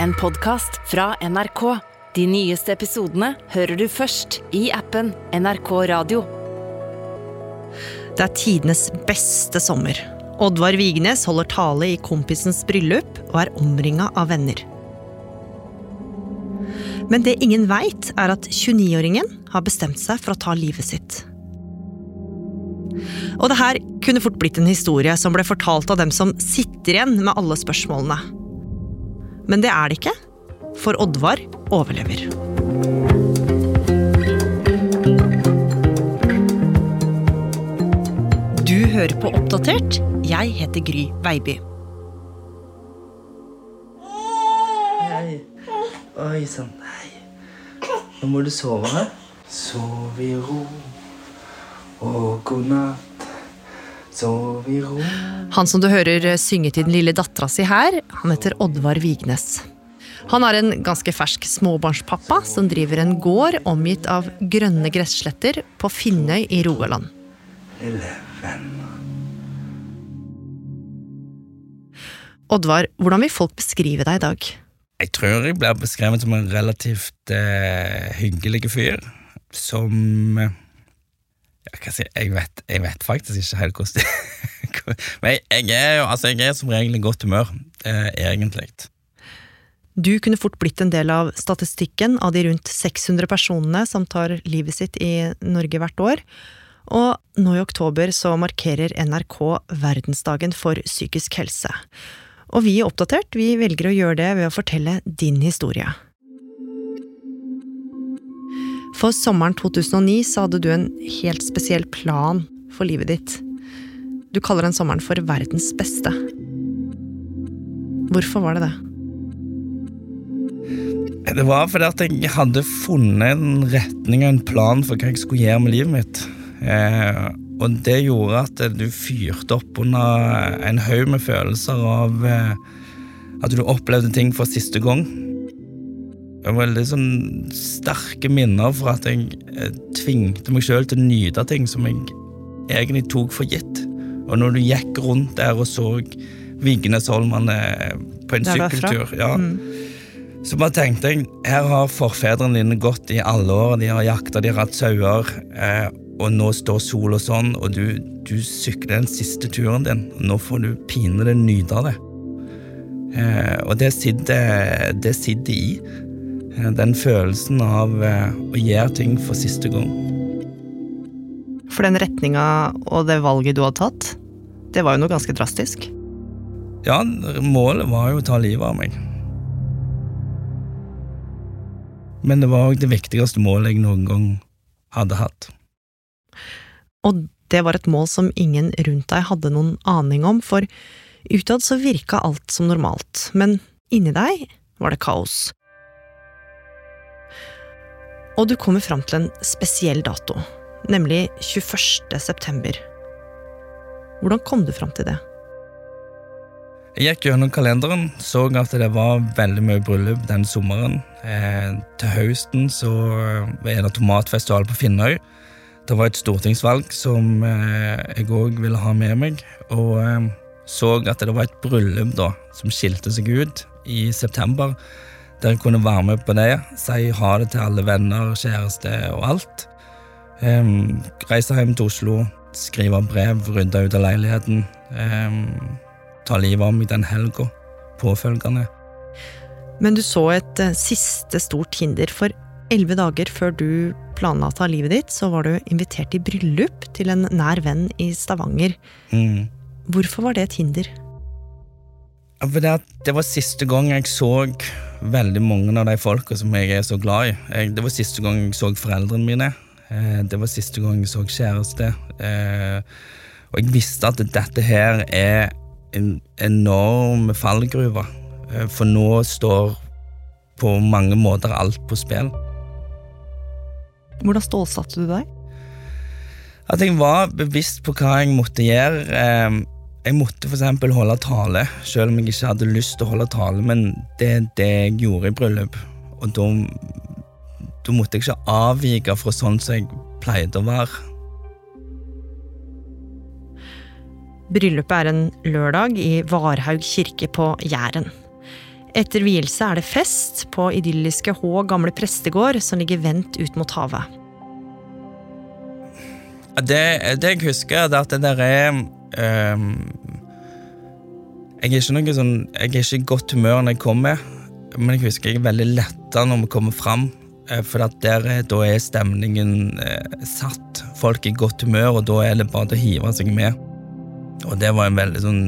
en podkast fra NRK. De nyeste episodene hører du først i appen NRK Radio. Det er tidenes beste sommer. Oddvar Vignes holder tale i kompisens bryllup og er omringa av venner. Men det ingen veit, er at 29-åringen har bestemt seg for å ta livet sitt. Og det her kunne fort blitt en historie som ble fortalt av dem som sitter igjen med alle spørsmålene. Men det er det ikke, for Oddvar overlever. Du hører på Oppdatert. Jeg heter Gry Veiby. Hei. Oi sann. Hei. Nå må du sove. Sov i ro. Og god natt. Sov i ro. Han som du hører synge til den lille dattera si her, han heter Oddvar Vignes. Han er en ganske fersk småbarnspappa som driver en gård omgitt av grønne gressletter på Finnøy i Rogaland. Oddvar, hvordan vil folk beskrive deg i dag? Jeg tror jeg blir beskrevet som en relativt eh, hyggelig fyr. Som hva si, jeg, vet, jeg vet faktisk ikke helt hvordan Men jeg, jeg, er jo altså, jeg er som regel i godt humør, eh, egentlig. Du kunne fort blitt en del av statistikken av de rundt 600 personene som tar livet sitt i Norge hvert år. Og nå i oktober så markerer NRK verdensdagen for psykisk helse. Og vi i Oppdatert vi velger å gjøre det ved å fortelle din historie. For sommeren 2009 så hadde du en helt spesiell plan for livet ditt. Du kaller den sommeren for verdens beste. Hvorfor var det det? Det var fordi at jeg hadde funnet en retning og en plan for hva jeg skulle gjøre med livet mitt. Eh, og det gjorde at du fyrte opp under en haug med følelser av eh, at du opplevde ting for siste gang. Det var veldig sånn sterke minner for at jeg eh, tvingte meg sjøl til å nyte ting som jeg egentlig tok for gitt. Og når du gikk rundt der og så Vignesholmene på en sykkeltur ja, Mm. så bare tenkte jeg, her har forfedrene dine gått i alle år, de har jakta, de har hatt sauer, eh, og nå står sola sånn, og du, du sykler den siste turen din, og nå får du pinlig nyte av det. Eh, og det sitter, det sitter i, eh, den følelsen av eh, å gjøre ting for siste gang. For den retninga og det valget du hadde tatt, det var jo noe ganske drastisk. Ja, målet var jo å ta livet av meg. Men det var òg det viktigste målet jeg noen gang hadde hatt. Og det var et mål som ingen rundt deg hadde noen aning om, for utad så virka alt som normalt, men inni deg var det kaos. Og du kommer fram til en spesiell dato, nemlig 21. september. Hvordan kom du fram til det? Jeg gikk gjennom kalenderen, så at det var veldig mye bryllup den sommeren. Eh, til høsten så var det tomatfestival på Finnøy. Det var et stortingsvalg som eh, jeg òg ville ha med meg. Og eh, så at det var et bryllup da, som skilte seg ut i september. Der jeg kunne være med på det, si ha det til alle venner, kjæreste og alt. Um, reise hjem til Oslo, skrive brev, rydde ut av leiligheten. Um, ta livet av meg den helga påfølgende. Men du så et eh, siste stort hinder, for elleve dager før du planla å ta livet ditt, så var du invitert i bryllup til en nær venn i Stavanger. Mm. Hvorfor var det et hinder? Det, at det var siste gang jeg så veldig mange av de folka som jeg er så glad i. Det var siste gang jeg så foreldrene mine. Eh, det var siste gang jeg så kjæreste. Eh, og jeg visste at dette her er en enorm fallgruve. Eh, for nå står på mange måter alt på spill. Hvordan stålsatte du deg? At jeg var bevisst på hva jeg måtte gjøre. Jeg måtte eksempel holde tale, selv om jeg ikke hadde lyst til å holde tale, men det er det jeg gjorde i bryllup. Og da, da måtte jeg ikke avvike fra sånn som jeg pleide å være. Bryllupet er en lørdag i Varhaug kirke på Jæren. Etter vielse er det fest på idylliske Hå gamle prestegård, som ligger vendt ut mot havet. Det, det jeg husker, er at det der er ehm, Jeg er ikke noe sånn Jeg er ikke i godt humør når jeg kommer, men jeg husker jeg er veldig letta når vi kommer fram. eh, For der, er- da er stemningen eh, satt. Folk er i godt humør, og da er det bare til å hive seg med. Og det var en veldig sånn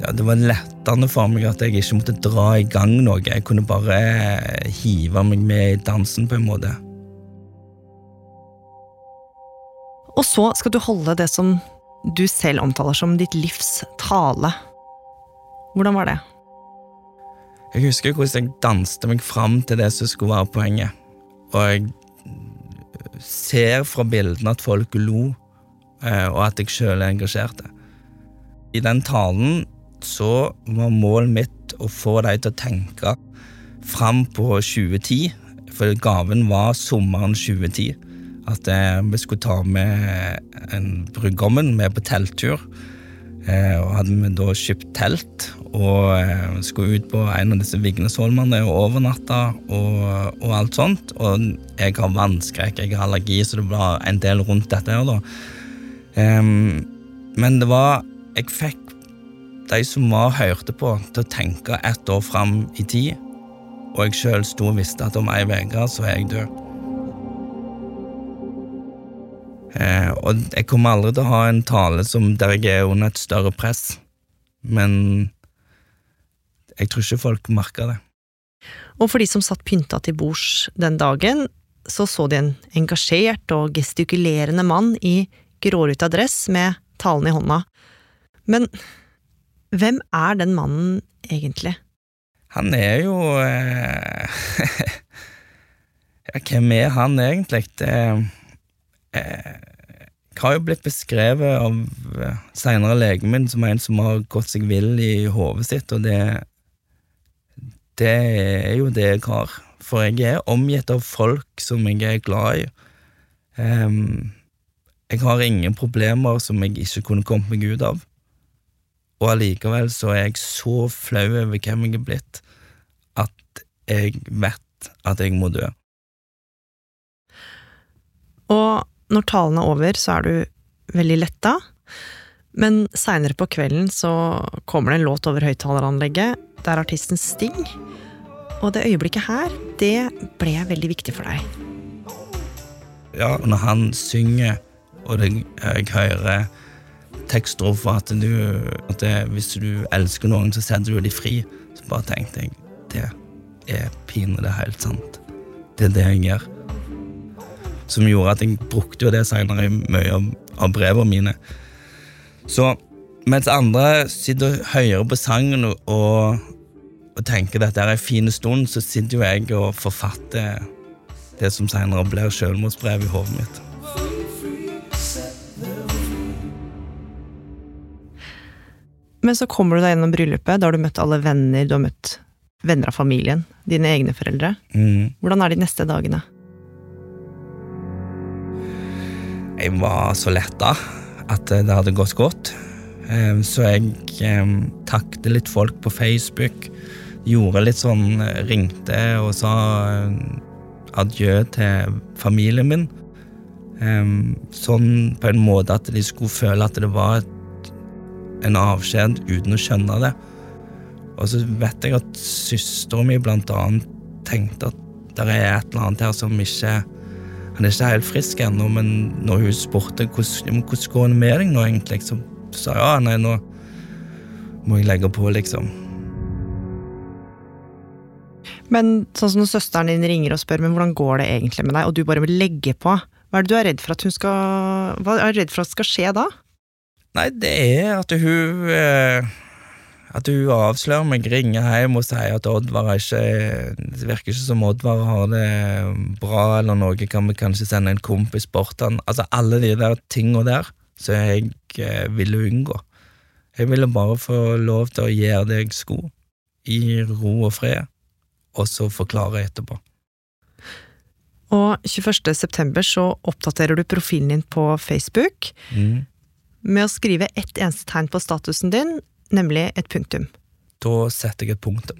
ja, Det var lettende for meg at jeg ikke måtte dra i gang noe. Jeg kunne bare eh, hive meg med i dansen, på en måte. Og så skal du holde det som du selv omtaler som ditt livs tale. Hvordan var det? Jeg husker hvordan jeg danste meg fram til det som skulle være poenget. Og jeg ser fra bildene at folk lo, eh, og at jeg sjøl er engasjert. I den talen så var målet mitt å få dem til å tenke fram på 2010, for gaven var sommeren 2010. At eh, vi skulle ta med en brudgommen med på telttur. Eh, og hadde vi da kjøpt telt og eh, skulle ut på en av disse Vignesholmene og overnatta og, og alt sånt. Og jeg har vannskrekk, jeg har allergi, så det var en del rundt dette her, da. Em, men det var Jeg fikk de som var hørte på, til å tenke ett år fram i tid, og jeg sjøl sto og visste at om ei uke så er jeg død. Eh, og jeg kommer aldri til å ha en tale som der jeg er under et større press, men jeg tror ikke folk merker det. Og for de som satt pynta til bords den dagen, så så de en engasjert og gestikulerende mann i gråruta dress med talen i hånda. Men hvem er den mannen egentlig? Han er jo eh, hvem er han egentlig? Det eh, har jo blitt beskrevet av seinere senere legen min som en som har gått seg vill i hodet sitt, og det Det er jo det jeg har. For jeg er omgitt av folk som jeg er glad i. Um, jeg har ingen problemer som jeg ikke kunne kommet meg ut av. Og allikevel så er jeg så flau over hvem jeg er blitt, at jeg vet at jeg må dø. Og når talen er over, så er du veldig letta, men seinere på kvelden så kommer det en låt over høyttaleranlegget. Det er artisten Sting. Og det øyeblikket her, det ble veldig viktig for deg. Ja, og når han synger, og det, jeg hører tekststrofer at, du, at det, hvis du elsker noen, så setter du dem fri, så bare tenkte jeg det er pinlig, det er helt sant. Det er det jeg gjør. Som gjorde at jeg brukte jo det senere i mye av, av brevene mine. Så mens andre sitter og hører på sangen og, og, og tenker at dette er en fin stund, så sitter jo jeg og forfatter det som senere blir selvmordsbrev i hodet mitt. Men så kommer du deg gjennom bryllupet, da har du møtt alle venner, du har møtt venner av familien, dine egne foreldre. Mm. Hvordan er de neste dagene? Jeg var så letta at det hadde gått godt. Eh, Så jeg takte takket litt folk på Facebook. Gjorde litt sånn, eh, ringte og sa eh, adjø til familien min. Sånn på en måte at de skulle føle at det var en avskjed uten å skjønne det. Og så vet jeg at søstera mi blant annet tenkte at det er et eller annet her som ikke Han er ikke helt frisk ennå, men når hun spurte hvordan, hvordan går det med deg nå, egentlig, så sa jeg ja, nei, nå må jeg legge på, liksom. Men sånn som når søsteren din ringer og spør men hvordan går det egentlig med deg, og du bare vil legge på, hva er det du er redd for at hun skal Hva er du redd for at skal skje da? Nei, det er at hun eh, At hun avslører meg, ringer hjem og sier at Oddvar ikke Det virker ikke som Oddvar har det bra eller noe, kan vi kanskje sende en kompis bort til han? Altså, alle de der tinga der som jeg eh, ville unngå. Jeg ville bare få lov til å gjøre det jeg skulle, i ro og fred, og så forklare etterpå. Og 21. september så oppdaterer du profilen din på Facebook Mm. med å skrive ett eneste tegn på statusen din, nemlig et punktum. da setter jeg et punktum.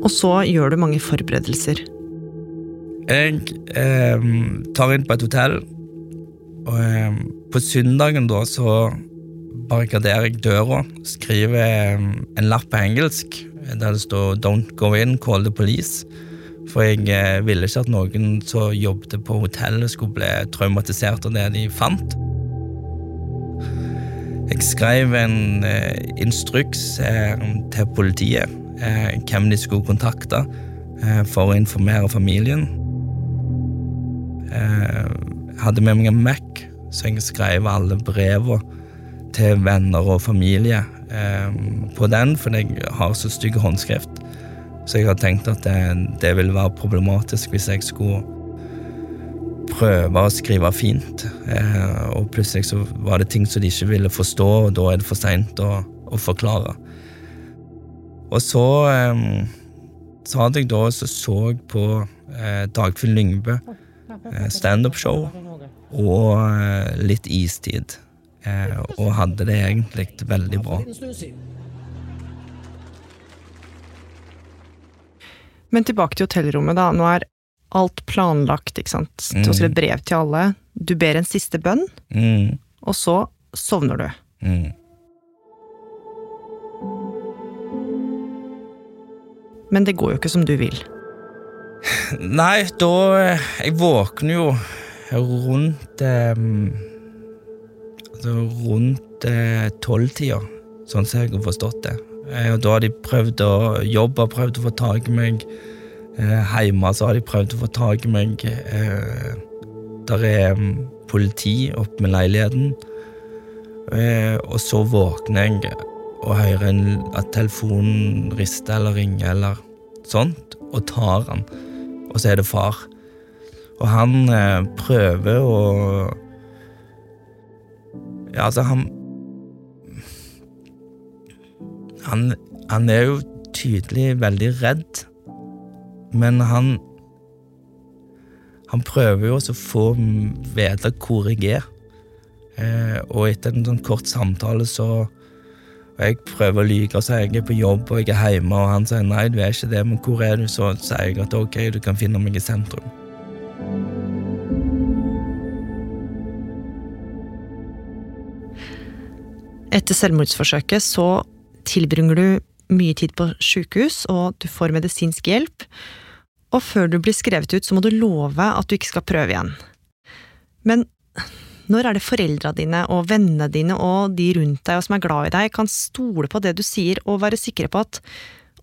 Og så gjør du mange forberedelser. Jeg eh, tar inn på et hotell, og eh, på søndagen da så barrikaderer jeg døra, skriver eh, en lapp på engelsk der det står 'Don't go in, call the police'. For jeg eh, ville ikke at noen som jobbet på hotellet, skulle bli traumatisert av det de fant. Jeg skrev en eh, instruks eh, til politiet hvem de skulle kontakte for å informere familien. Jeg hadde med meg en Mac, så jeg skrev alle brevene til venner og familie på den, for jeg har så stygg håndskrift. Så jeg har tenkt at det, det ville være problematisk hvis jeg skulle prøve å skrive fint, eh, og plutselig så var det ting som de ikke ville forstå, og da er det for seint å, å, forklare. Og så eh, så hadde jeg da så, så på eh, Dagfinn Lyngbø eh, standup-show og eh, litt istid, eh, og hadde det egentlig veldig bra. Men tilbake til hotellrommet, da. Nå er alt planlagt, ikke sant. Du har skrevet brev til alle. Du ber en siste bønn, Mm, og så sovner du. mm. Men det går jo ikke som du vil. Nei, da eh, Jeg våkner jo rundt eh, Rundt rundt eh, tolvtida, sånn som jeg har forstått det. Eh, og da har de prøvd å jobbe, prøvd å få tak i meg. Eh, hjemme så har de prøvd å få tak i meg. Eh, der er mm, politi oppe med leiligheten. Og så våkner jeg og hører at telefonen rister eller ringer eller sånt, og tar han. Og så er det far. Og han prøver å Ja, altså, han han, han er jo tydelig veldig redd, men han Han prøver jo også å få vite hvor jeg er. Eh, og etter en sånn kort samtale så og jeg prøver å lyve og si jeg er på jobb og jeg er hjemme, og han sier nei, du er ikke det, men hvor er du? Så sier jeg at ok, du kan finne meg i sentrum. Etter selvmordsforsøket så tilbringer du mye tid på sjukehus, og du får medisinsk hjelp. Og før du blir skrevet ut, så må du love at du ikke skal prøve igjen. Men når er det foreldra dine og vennene dine og de rundt deg og som er glad i deg, kan stole på det du sier og være sikre på at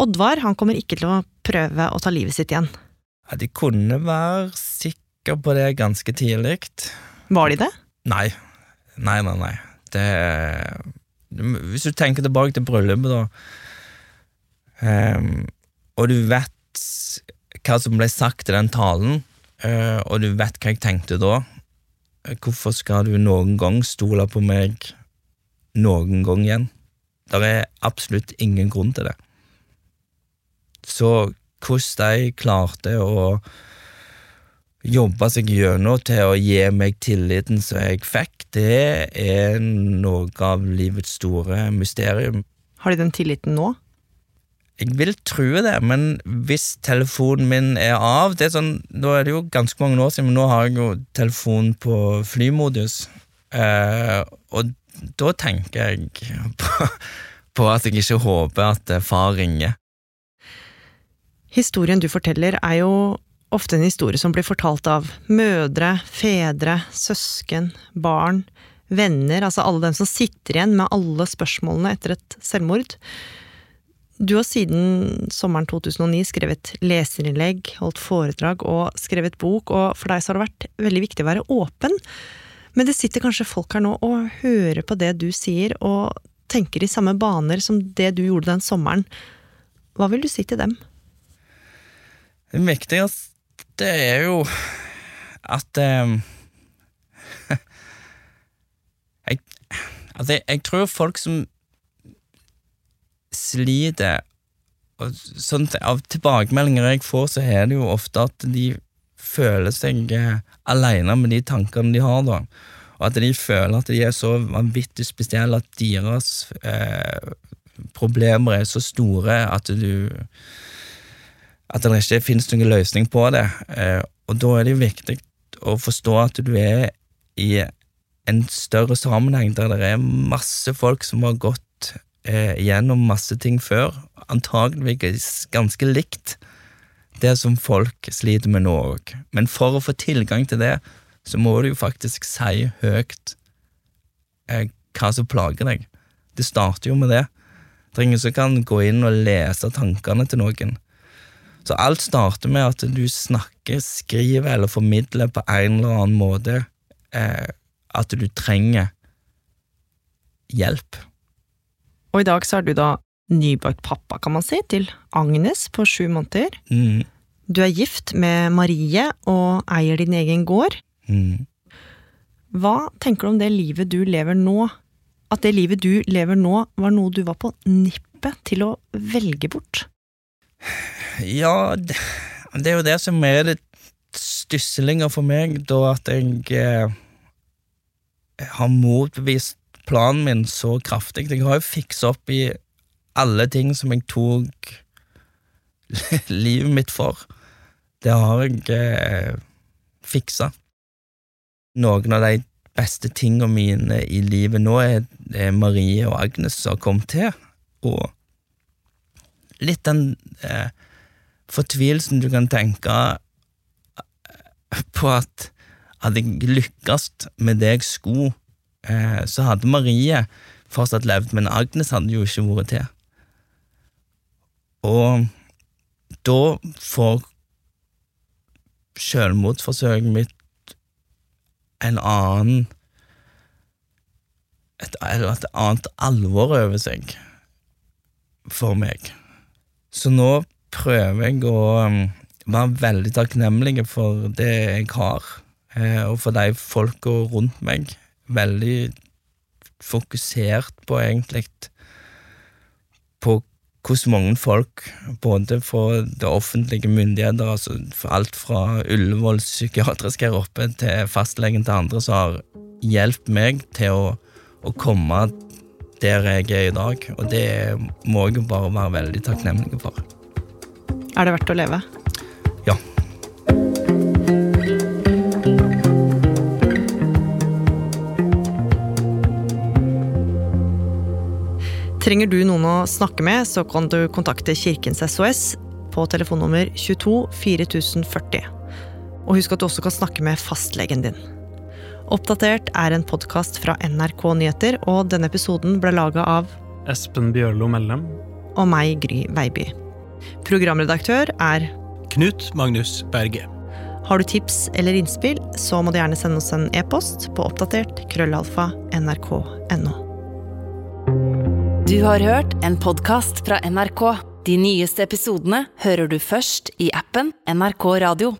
Oddvar han kommer ikke til å prøve å ta livet sitt igjen? Ja, de kunne være sikre på det ganske tidlig. Var de det? Nei. Nei, nei, nei. Det Hvis du tenker tilbake til bryllupet, da, um, og du vet hva som ble sagt i den talen, uh, og du vet hva jeg tenkte da, hvorfor skal du noen gang stole på meg noen gang igjen? Det er absolutt ingen grunn til det. Så hvordan de klarte å jobbe seg gjennom til å gi meg tilliten som jeg fikk, det er noe av livets store mysterium. Har de den tilliten nå? Jeg vil tro det, men hvis telefonen min er av det er sånn, Nå er det jo ganske mange år siden, men nå har jeg jo telefonen på flymodus. Eh, og da tenker jeg på, på at jeg ikke håper at far ringer. Historien du forteller er jo ofte en historie som blir fortalt av mødre, fedre, søsken, barn, venner, altså alle dem som sitter igjen med alle spørsmålene etter et selvmord. Du har siden sommeren 2009 skrevet leserinnlegg, holdt foredrag og skrevet bok, og for deg så har det vært veldig viktig å være åpen. Men det sitter kanskje folk her nå og hører på det du sier, og tenker i samme baner som det du gjorde den sommeren. Hva vil du si til dem? Det viktigste er jo at um, jeg, altså jeg, tror folk som sliter og sånt, Av tilbakemeldinger jeg får, så er det jo ofte at de føler seg alene med de tankene de har, da. og at de føler at de er så vanvittig spesielle at deres eh, problemer er så store at du At det ikke finnes noen løsning på det. Eh, og da er det jo viktig å forstå at du er i en større sammenheng der det er masse folk som har gått eh, gjennom masse ting før, antageligvis ganske likt det som folk sliter med nå òg. Men for å få tilgang til det, så må du jo faktisk si høyt eh, hva som plager deg. Det starter jo med det. Det er ingen som kan gå inn og lese tankene til noen. Så alt starter med at du snakker, skriver eller formidler på en eller annen måte eh, at du trenger hjelp. Og i dag så er du da nybakt pappa, kan man si, til Agnes på sju måneder. Mm. Du er gift med Marie og eier din egen gård. Mm. Hva tenker du om det livet du lever nå? At det livet du lever nå, var noe du var på nippet til å velge bort? Ja, det, det er jo det som er det stusslinga for meg, da at jeg eh, har motbevist planen min så kraftig. Jeg har jo fiksa opp i alle ting som jeg tok livet mitt for. Det har jeg eh, fiksa. Noen av de beste tingene mine i livet nå er, er Marie og Agnes som har kommet til, og litt den eh, fortvilelsen du kan tenke eh, på at hadde jeg lykkes med det jeg skulle, eh, så hadde Marie fortsatt levd, men Agnes hadde jo ikke vært til. Og da får selvmordsforsøket mitt en annen et, et annet alvor over seg for meg. Så nå prøver jeg å um, være veldig takknemlig for det jeg har, eh, og for de folka rundt meg. Veldig fokusert på, egentlig, på hvordan mange folk, både fra det offentlige myndigheter, altså alt fra Ullevål psykiatrisk her oppe til fastlegen til andre, som har hjulpet meg til å, å komme der jeg er i dag, og det må jeg bare være veldig takknemlig for. Er det verdt å leve? Ja. Trenger du noen å snakke med, så kan du kontakte Kirkens SOS på telefonnummer 22 4040. Og husk at du også kan snakke med fastlegen din. Oppdatert er en podkast fra NRK Nyheter, og denne episoden ble laga av Espen Bjørlo Mellem. og meg, Gry Veiby. Programredaktør er Knut Magnus Berge. Har du tips eller innspill, så må du gjerne sende oss en e-post på oppdatert krøllalfa nrk.no. Du har hørt en podkast fra NRK. De nyeste episodene hører du først i appen NRK Radio.